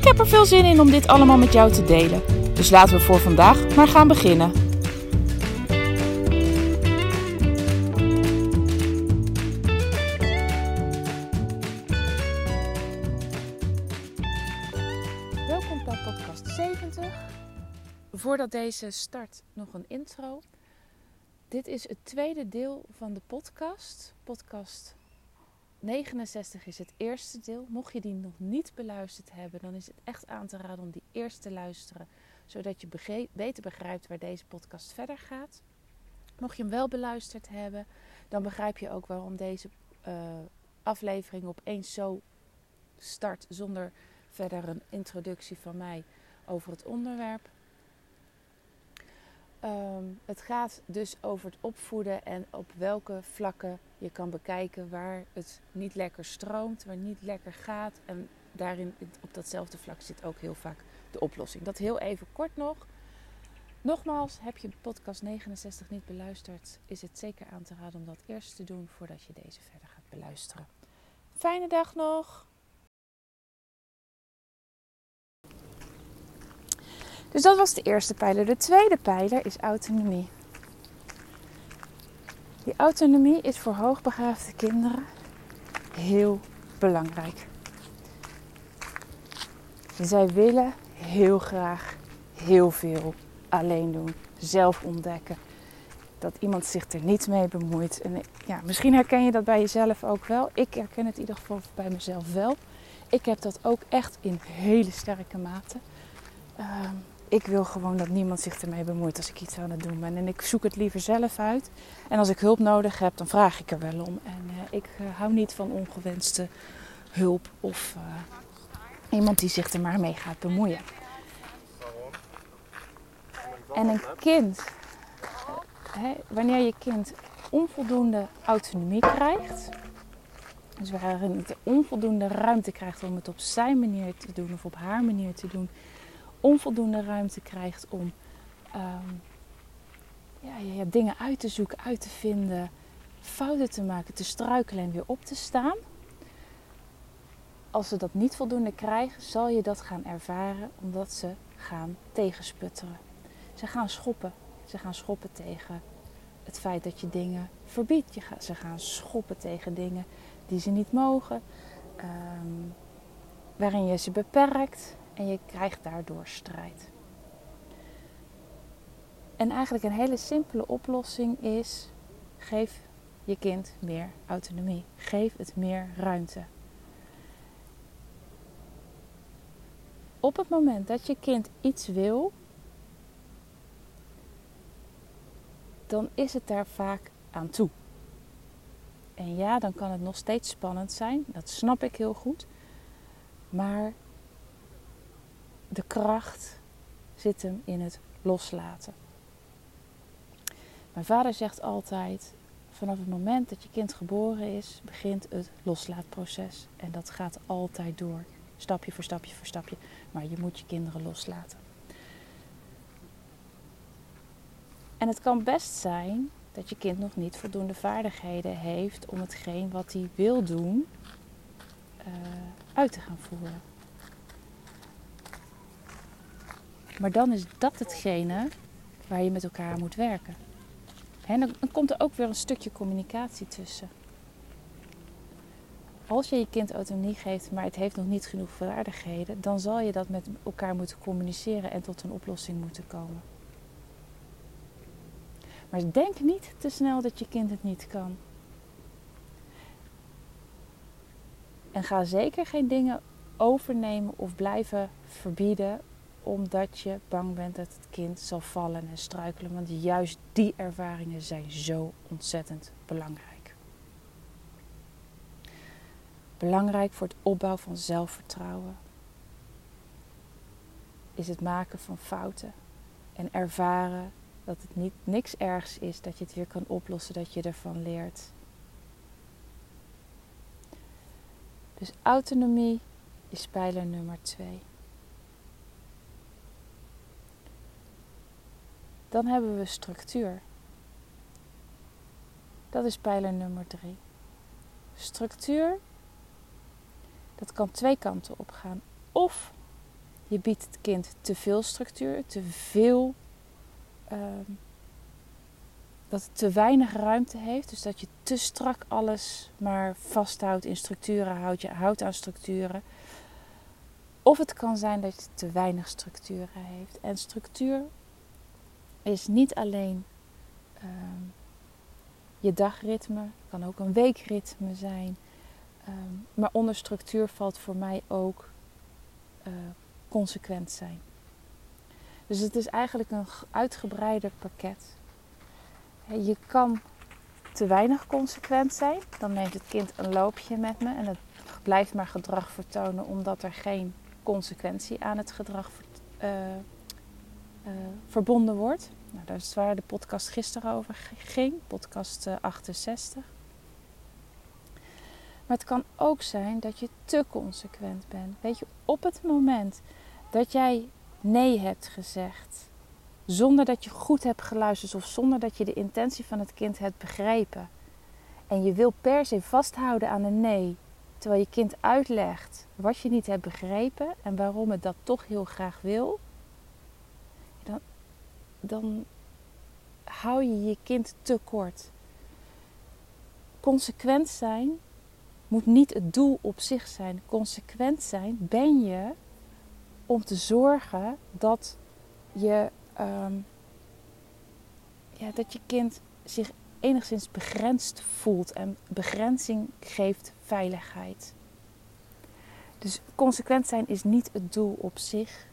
Ik heb er veel zin in om dit allemaal met jou te delen. Dus laten we voor vandaag maar gaan beginnen. Welkom bij podcast 70. Voordat deze start nog een intro. Dit is het tweede deel van de podcast. Podcast 69 is het eerste deel. Mocht je die nog niet beluisterd hebben, dan is het echt aan te raden om die eerst te luisteren, zodat je beter begrijpt waar deze podcast verder gaat. Mocht je hem wel beluisterd hebben, dan begrijp je ook waarom deze uh, aflevering opeens zo start zonder verder een introductie van mij over het onderwerp. Um, het gaat dus over het opvoeden en op welke vlakken je kan bekijken waar het niet lekker stroomt, waar niet lekker gaat. En daarin, op datzelfde vlak zit ook heel vaak de oplossing. Dat heel even kort nog. Nogmaals, heb je podcast 69 niet beluisterd, is het zeker aan te raden om dat eerst te doen voordat je deze verder gaat beluisteren. Fijne dag nog! Dus dat was de eerste pijler. De tweede pijler is autonomie. Die autonomie is voor hoogbegaafde kinderen heel belangrijk. Zij willen heel graag heel veel alleen doen, zelf ontdekken. Dat iemand zich er niet mee bemoeit. En ja, misschien herken je dat bij jezelf ook wel. Ik herken het in ieder geval bij mezelf wel. Ik heb dat ook echt in hele sterke mate. Ehm, ik wil gewoon dat niemand zich ermee bemoeit als ik iets aan het doen ben. En ik zoek het liever zelf uit. En als ik hulp nodig heb, dan vraag ik er wel om. En uh, ik uh, hou niet van ongewenste hulp of uh, iemand die zich er maar mee gaat bemoeien. En een kind, hè, wanneer je kind onvoldoende autonomie krijgt, dus waarin het onvoldoende ruimte krijgt om het op zijn manier te doen of op haar manier te doen, onvoldoende ruimte krijgt om um, ja, ja, dingen uit te zoeken, uit te vinden, fouten te maken, te struikelen en weer op te staan. Als ze dat niet voldoende krijgen, zal je dat gaan ervaren omdat ze gaan tegensputteren. Ze gaan schoppen. Ze gaan schoppen tegen het feit dat je dingen verbiedt. Je gaat, ze gaan schoppen tegen dingen die ze niet mogen, um, waarin je ze beperkt en je krijgt daardoor strijd. En eigenlijk een hele simpele oplossing is: geef je kind meer autonomie. Geef het meer ruimte. Op het moment dat je kind iets wil, dan is het daar vaak aan toe. En ja, dan kan het nog steeds spannend zijn, dat snap ik heel goed. Maar de kracht zit hem in het loslaten. Mijn vader zegt altijd: vanaf het moment dat je kind geboren is, begint het loslaatproces. En dat gaat altijd door, stapje voor stapje voor stapje. Maar je moet je kinderen loslaten. En het kan best zijn dat je kind nog niet voldoende vaardigheden heeft om hetgeen wat hij wil doen uh, uit te gaan voeren. Maar dan is dat hetgene waar je met elkaar moet werken. En dan komt er ook weer een stukje communicatie tussen. Als je je kind autonomie geeft, maar het heeft nog niet genoeg vaardigheden, dan zal je dat met elkaar moeten communiceren en tot een oplossing moeten komen. Maar denk niet te snel dat je kind het niet kan. En ga zeker geen dingen overnemen of blijven verbieden omdat je bang bent dat het kind zal vallen en struikelen. Want juist die ervaringen zijn zo ontzettend belangrijk. Belangrijk voor het opbouwen van zelfvertrouwen. is het maken van fouten. En ervaren dat het niet, niks ergs is, dat je het weer kan oplossen, dat je ervan leert. Dus autonomie is pijler nummer twee. Dan hebben we structuur. Dat is pijler nummer drie. Structuur, dat kan twee kanten op gaan. Of je biedt het kind te veel structuur, te veel. Ehm, dat het te weinig ruimte heeft. Dus dat je te strak alles maar vasthoudt in structuren, houdt, je houdt aan structuren. Of het kan zijn dat het te weinig structuren heeft. En structuur is niet alleen ehm, je dagritme, kan ook een weekritme zijn. Ehm, maar onder structuur valt voor mij ook uh, consequent zijn. Dus het is eigenlijk een uitgebreider pakket. Je kan te weinig consequent zijn. Dan neemt het kind een loopje met me en het blijft maar gedrag vertonen omdat er geen consequentie aan het gedrag uh, uh, verbonden wordt. Nou, dat is waar de podcast gisteren over ging, podcast 68. Eh, maar het kan ook zijn dat je te consequent bent. Weet je, op het moment dat jij nee hebt gezegd, zonder dat je goed hebt geluisterd of zonder dat je de intentie van het kind hebt begrepen, en je wil per se vasthouden aan een nee, terwijl je kind uitlegt wat je niet hebt begrepen en waarom het dat toch heel graag wil, dan hou je je kind te kort. Consequent zijn moet niet het doel op zich zijn. Consequent zijn ben je om te zorgen dat je, um, ja, dat je kind zich enigszins begrensd voelt. En begrenzing geeft veiligheid. Dus consequent zijn is niet het doel op zich.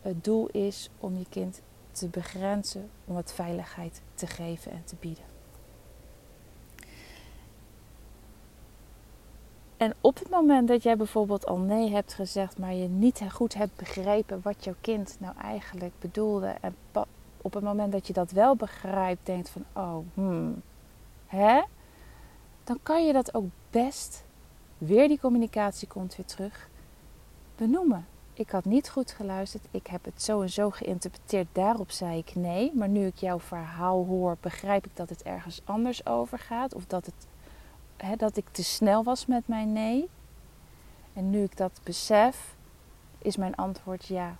Het doel is om je kind te begrenzen, om het veiligheid te geven en te bieden. En op het moment dat jij bijvoorbeeld al nee hebt gezegd, maar je niet goed hebt begrepen wat jouw kind nou eigenlijk bedoelde, en op het moment dat je dat wel begrijpt, denkt van, oh, hmm, hè, dan kan je dat ook best, weer die communicatie komt weer terug, benoemen. Ik had niet goed geluisterd, ik heb het zo en zo geïnterpreteerd, daarop zei ik nee. Maar nu ik jouw verhaal hoor, begrijp ik dat het ergens anders over gaat, of dat, het, hè, dat ik te snel was met mijn nee. En nu ik dat besef, is mijn antwoord ja.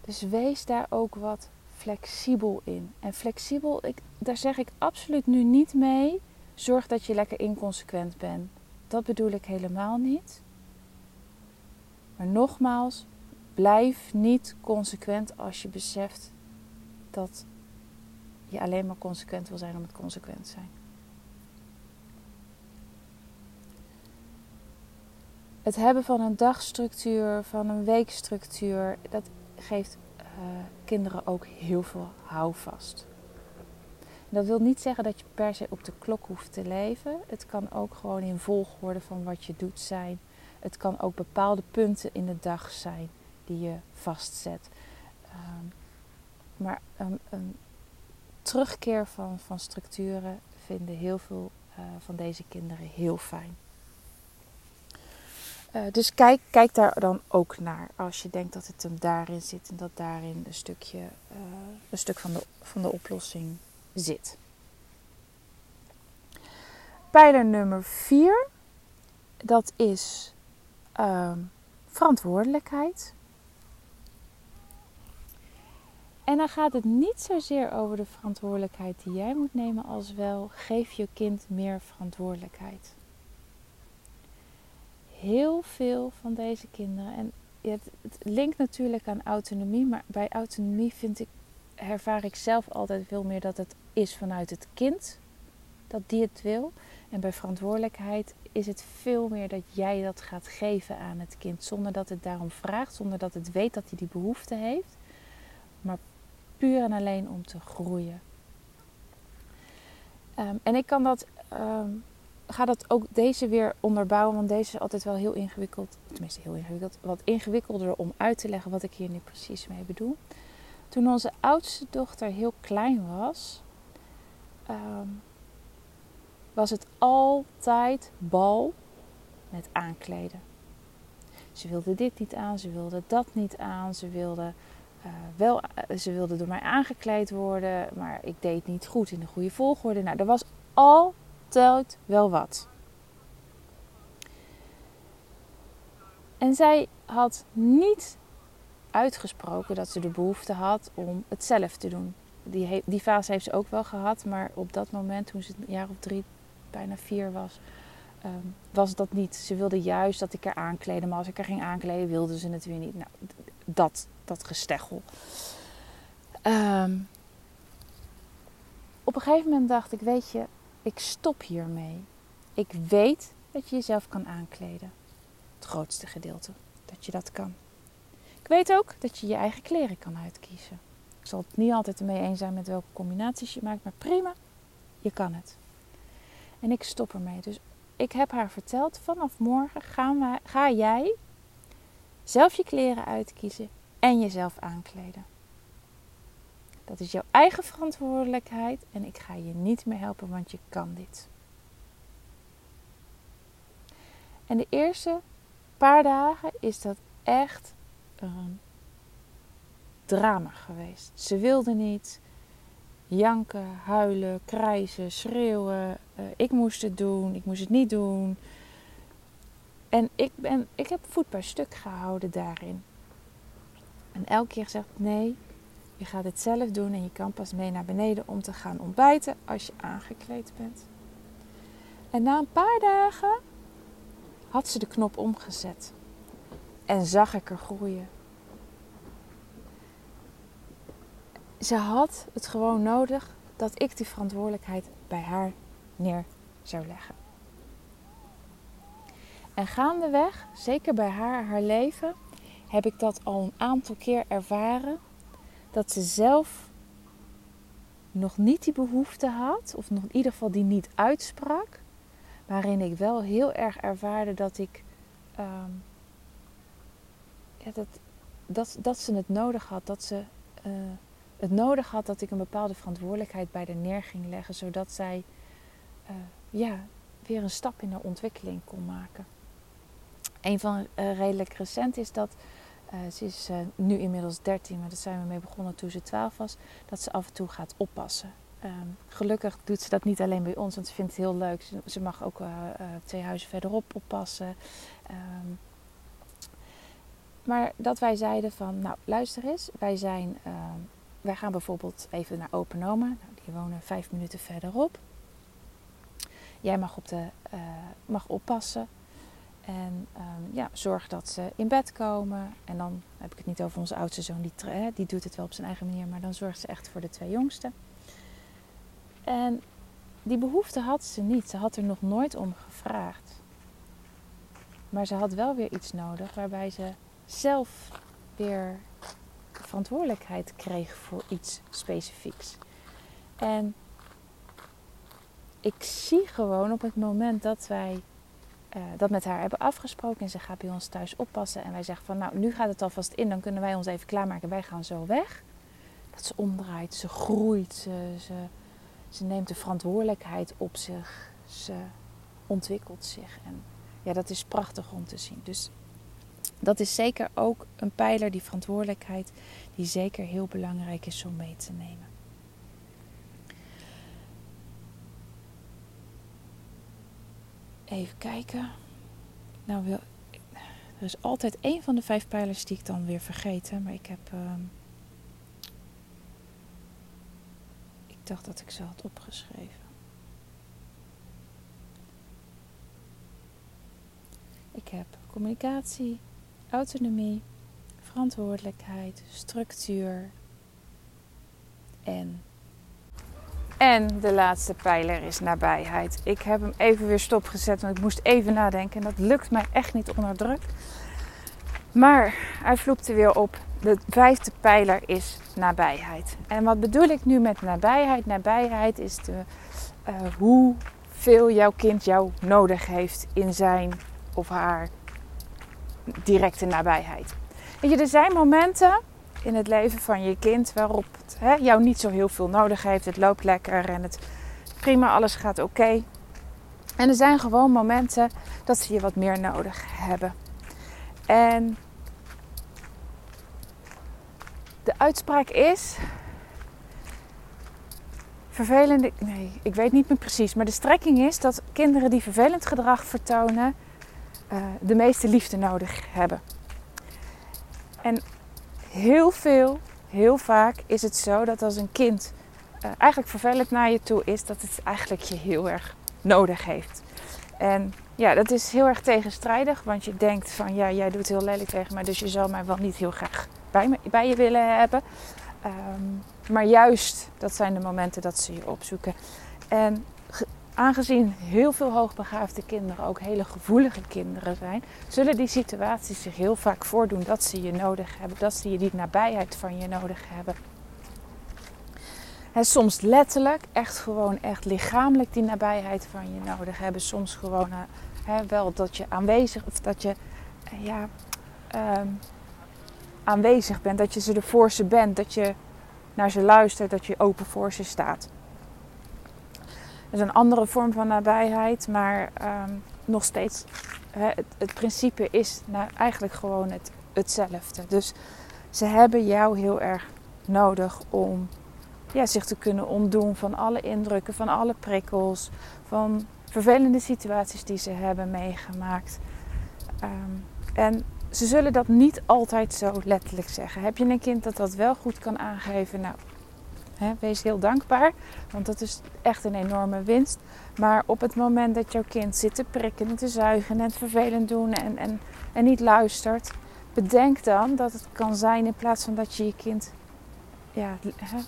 Dus wees daar ook wat flexibel in. En flexibel, daar zeg ik absoluut nu niet mee. Zorg dat je lekker inconsequent bent. Dat bedoel ik helemaal niet. Maar nogmaals, blijf niet consequent als je beseft dat je alleen maar consequent wil zijn om het consequent zijn. Het hebben van een dagstructuur, van een weekstructuur, dat geeft uh, kinderen ook heel veel houvast. Dat wil niet zeggen dat je per se op de klok hoeft te leven. Het kan ook gewoon in volgorde van wat je doet zijn. Het kan ook bepaalde punten in de dag zijn die je vastzet. Um, maar een, terugkeer van, van structuren vinden heel veel uh, van deze kinderen heel fijn. Uh, dus kijk, kijk daar dan ook naar als je denkt dat het hem daarin zit en dat daarin een stukje, uh, een stuk van de, van de oplossing zit. Pijler nummer 4, dat is uh, verantwoordelijkheid. En dan gaat het niet zozeer over de verantwoordelijkheid die jij moet nemen, als wel geef je kind meer verantwoordelijkheid. Heel veel van deze kinderen, en het, het linkt natuurlijk aan autonomie, maar bij autonomie vind ik ervaar ik zelf altijd veel meer dat het is vanuit het kind dat die het wil. En bij verantwoordelijkheid is het veel meer dat jij dat gaat geven aan het kind. Zonder dat het daarom vraagt, zonder dat het weet dat hij die behoefte heeft. Maar puur en alleen om te groeien. Um, en ik kan dat um, ga dat ook deze weer onderbouwen, want deze is altijd wel heel ingewikkeld. Tenminste, heel ingewikkeld. Wat ingewikkelder om uit te leggen wat ik hier nu precies mee bedoel. Toen onze oudste dochter heel klein was, ehm, was het altijd bal met aankleden. Ze wilde dit niet aan, ze wilde dat niet aan, ze wilde, uh, wel, uh, ze wilde door mij aangekleed worden, maar ik deed niet goed in de goede volgorde. Nou, er was altijd wel wat. En zij had niet uitgesproken dat ze de behoefte had om het zelf te doen. Die, die fase heeft ze ook wel gehad, maar op dat moment, toen ze een jaar of drie, bijna vier was, um, was dat niet. Ze wilde juist dat ik haar aankleden, maar als ik haar ging aankleden, wilde ze het weer niet. Nou, dat, dat gesteggel. Um, op een gegeven moment dacht ik, weet je, ik stop hiermee. Ik weet dat je jezelf kan aankleden. Het grootste gedeelte dat je dat kan. Ik weet ook dat je je eigen kleren kan uitkiezen. Ik zal het niet altijd ermee eens zijn met welke combinaties je maakt, maar prima, je kan het. En ik stop ermee. Dus ik heb haar verteld: vanaf morgen gaan ga jij zelf je kleren uitkiezen en jezelf aankleden. Dat is jouw eigen verantwoordelijkheid en ik ga je niet meer helpen, want je kan dit. En de eerste paar dagen is dat echt een drama geweest. Ze wilde niet janken, huilen, krijzen, schreeuwen. Uh, ik moest het doen, ik moest het niet doen. En ik, ben, ik heb voet bij stuk gehouden daarin. En elke keer gezegd: nee, je gaat het zelf doen en je kan pas mee naar beneden om te gaan ontbijten als je aangekleed bent. En na een paar dagen had ze de knop omgezet en zag ik er groeien. Ze had het gewoon nodig dat ik die verantwoordelijkheid bij haar neer zou leggen. En gaandeweg, zeker bij haar, haar leven, heb ik dat al een aantal keer ervaren dat ze zelf nog niet die behoefte had, of nog in ieder geval die niet uitsprak, waarin ik wel heel erg ervaarde dat ik ja, dat, dat, dat ze het nodig had, dat ze uh, het nodig had dat ik een bepaalde verantwoordelijkheid bij haar neer ging leggen, zodat zij uh, ja, weer een stap in haar ontwikkeling kon maken. Een van uh, redelijk recent is dat uh, ze is nu inmiddels 13, maar daar zijn we mee begonnen toen ze 12 was. Dat ze af en toe gaat oppassen. Um, gelukkig doet ze dat niet alleen bij ons, want ze vindt het heel leuk. Ze, ze mag ook twee huizen verderop oppassen. Um, maar dat wij zeiden van, nou luister eens, wij, zijn, ehm, wij gaan bijvoorbeeld even naar Openoma. Nou, die wonen vijf minuten verderop. Jij mag, op de, mag oppassen. En um, ja, zorg dat ze in bed komen. En dan heb ik het niet over onze oudste zoon, die, die doet het wel op zijn eigen manier, maar dan zorgt ze echt voor de twee jongsten. En die behoefte had ze niet. Ze had er nog nooit om gevraagd. Maar ze had wel weer iets nodig waarbij ze zelf weer verantwoordelijkheid kreeg voor iets specifieks. En ik zie gewoon op het moment dat wij uh, dat met haar hebben afgesproken. En ze gaat bij ons thuis oppassen. En wij zeggen van nou, nu gaat het alvast in. Dan kunnen wij ons even klaarmaken. Wij gaan zo weg. Dat ze omdraait, ze groeit, ze, ze, ze neemt de verantwoordelijkheid op zich. Ze ontwikkelt zich. En ja, dat is prachtig om te zien. Dus dat is zeker ook een pijler, die verantwoordelijkheid, die zeker heel belangrijk is om mee te nemen. Even kijken. Nou, wil, er is altijd één van de vijf pijlers die ik dan weer vergeten. Maar ik heb. Uh, ik dacht dat ik ze had opgeschreven. Ik heb communicatie, autonomie, verantwoordelijkheid, structuur en en de laatste pijler is nabijheid. Ik heb hem even weer stopgezet, want ik moest even nadenken. En dat lukt mij echt niet onder druk. Maar hij vloepte weer op. De vijfde pijler is nabijheid. En wat bedoel ik nu met nabijheid? Nabijheid is de, uh, hoe veel jouw kind jou nodig heeft in zijn of haar directe nabijheid. Weet je, er zijn momenten in het leven van je kind waarop het hè, jou niet zo heel veel nodig heeft. Het loopt lekker en het prima, alles gaat oké. En er zijn gewoon momenten dat ze je wat meer nodig hebben. En de uitspraak is. Vervelende. Nee, ik weet niet meer precies. Maar de strekking is dat kinderen die vervelend gedrag vertonen. Uh, de meeste liefde nodig hebben. En heel veel, heel vaak is het zo dat als een kind uh, eigenlijk vervelend naar je toe is, dat het eigenlijk je heel erg nodig heeft. En ja, dat is heel erg tegenstrijdig, want je denkt van ja, jij doet heel lelijk tegen mij, dus je zou mij wel niet heel graag bij, me, bij je willen hebben. Um, maar juist, dat zijn de momenten dat ze je opzoeken. En aangezien heel veel hoogbegaafde kinderen ook hele gevoelige kinderen zijn, zullen die situaties zich heel vaak voordoen dat ze je nodig hebben, dat ze je die nabijheid van je nodig hebben. En soms letterlijk, echt gewoon echt lichamelijk die nabijheid van je nodig hebben. Soms gewoon uh, wel dat je aanwezig of dat je uh, ja, um, aanwezig bent, dat je ze er voor ze bent, dat je naar ze luistert, dat je open voor ze staat. Is een andere vorm van nabijheid, maar um, nog steeds, hè, het, principe is nou eigenlijk gewoon het, hetzelfde. Dus ze hebben jou heel erg nodig om ja, zich te kunnen ontdoen van alle indrukken, van alle prikkels, van vervelende situaties die ze hebben meegemaakt. Um, en ze zullen dat niet altijd zo letterlijk zeggen. Heb je een kind dat dat wel goed kan aangeven? Nou, wees heel dankbaar, want dat is echt een enorme winst. Maar op het moment dat jouw kind zit te prikken en te zuigen en het vervelend doen en, en, en niet luistert, bedenk dan dat het kan zijn in plaats van dat je je kind ja,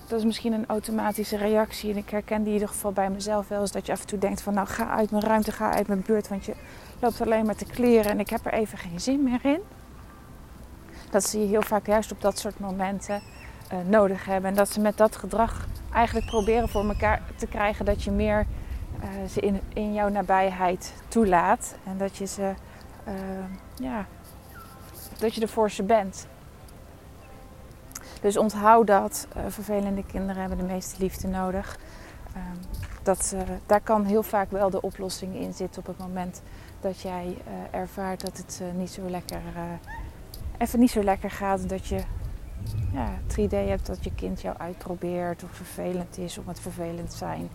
dat is misschien een automatische reactie. En ik herken die in ieder geval bij mezelf wel eens. Dat je af en toe denkt van nou ga uit mijn ruimte, ga uit mijn buurt. Want je loopt alleen maar te kleren en ik heb er even geen zin meer in. Dat ze je heel vaak juist op dat soort momenten uh, nodig hebben. En dat ze met dat gedrag eigenlijk proberen voor elkaar te krijgen dat je meer uh, ze in, in jouw nabijheid toelaat. En dat je ze, uh, ja, dat je er voor ze bent. Dus onthoud dat. Vervelende kinderen hebben de meeste liefde nodig. Uh, dat, daar kan heel vaak wel de oplossing in zitten op het moment dat jij eh, ervaart dat het niet zo lekker, even niet zo lekker gaat. Dat je ja, het idee hebt dat je kind jou uitprobeert of vervelend is om het vervelend zijn.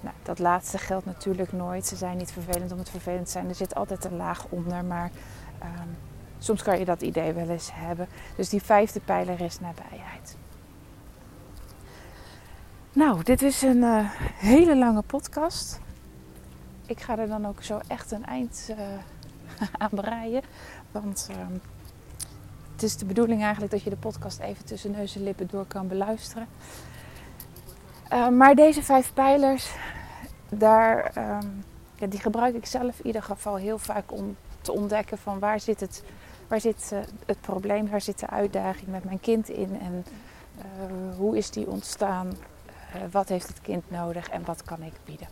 nou, dat laatste geldt natuurlijk nooit. Ze zijn niet vervelend om het vervelend zijn. Er zit altijd een laag onder. Maar um, Soms kan je dat idee wel eens hebben. Dus die vijfde pijler is nabijheid. Nou, dit is een uh, hele lange podcast. Ik ga er dan ook zo echt een eind uh, aan breien. Want uh, het is de bedoeling eigenlijk dat je de podcast even tussen neus en lippen door kan beluisteren. Uh, maar deze vijf pijlers, daar, um, ja, die gebruik ik zelf in ieder geval heel vaak om te ontdekken van waar zit het Waar zit uh, het probleem, waar zit de uitdaging met mijn kind in en uh, hoe is die ontstaan? Wat heeft het kind nodig en wat kan ik bieden?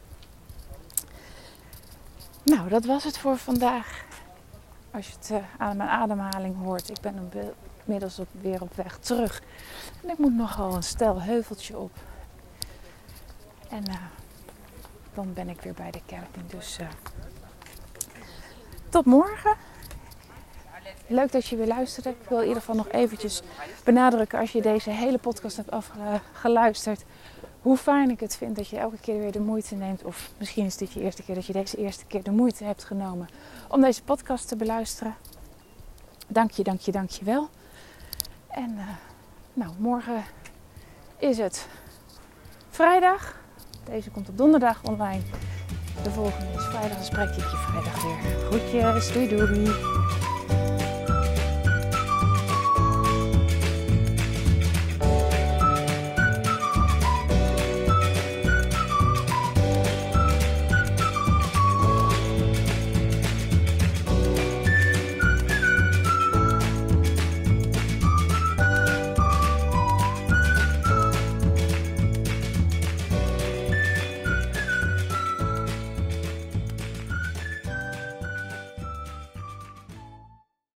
Nou, dat was het voor vandaag. Als je het aan mijn ademhaling hoort, ik ben inmiddels op, weer op weg terug. En ik moet nogal een stel heuveltje op. En dan ben ik weer bij de camping. Dus tot morgen. Leuk dat je weer luistert. Ik wil in ieder geval nog eventjes benadrukken als je deze hele podcast hebt afgeluisterd. Hoe fijn ik het vind dat je elke keer weer de moeite neemt. Of misschien is dit je eerste keer dat je deze eerste keer de moeite hebt genomen om deze podcast te beluisteren. Dank je, dank je, dank je wel. En uh, nou, morgen is het vrijdag. Deze komt op donderdag online. De volgende is vrijdag. Dan spreek ik je vrijdag weer. Groetjes, doei doei.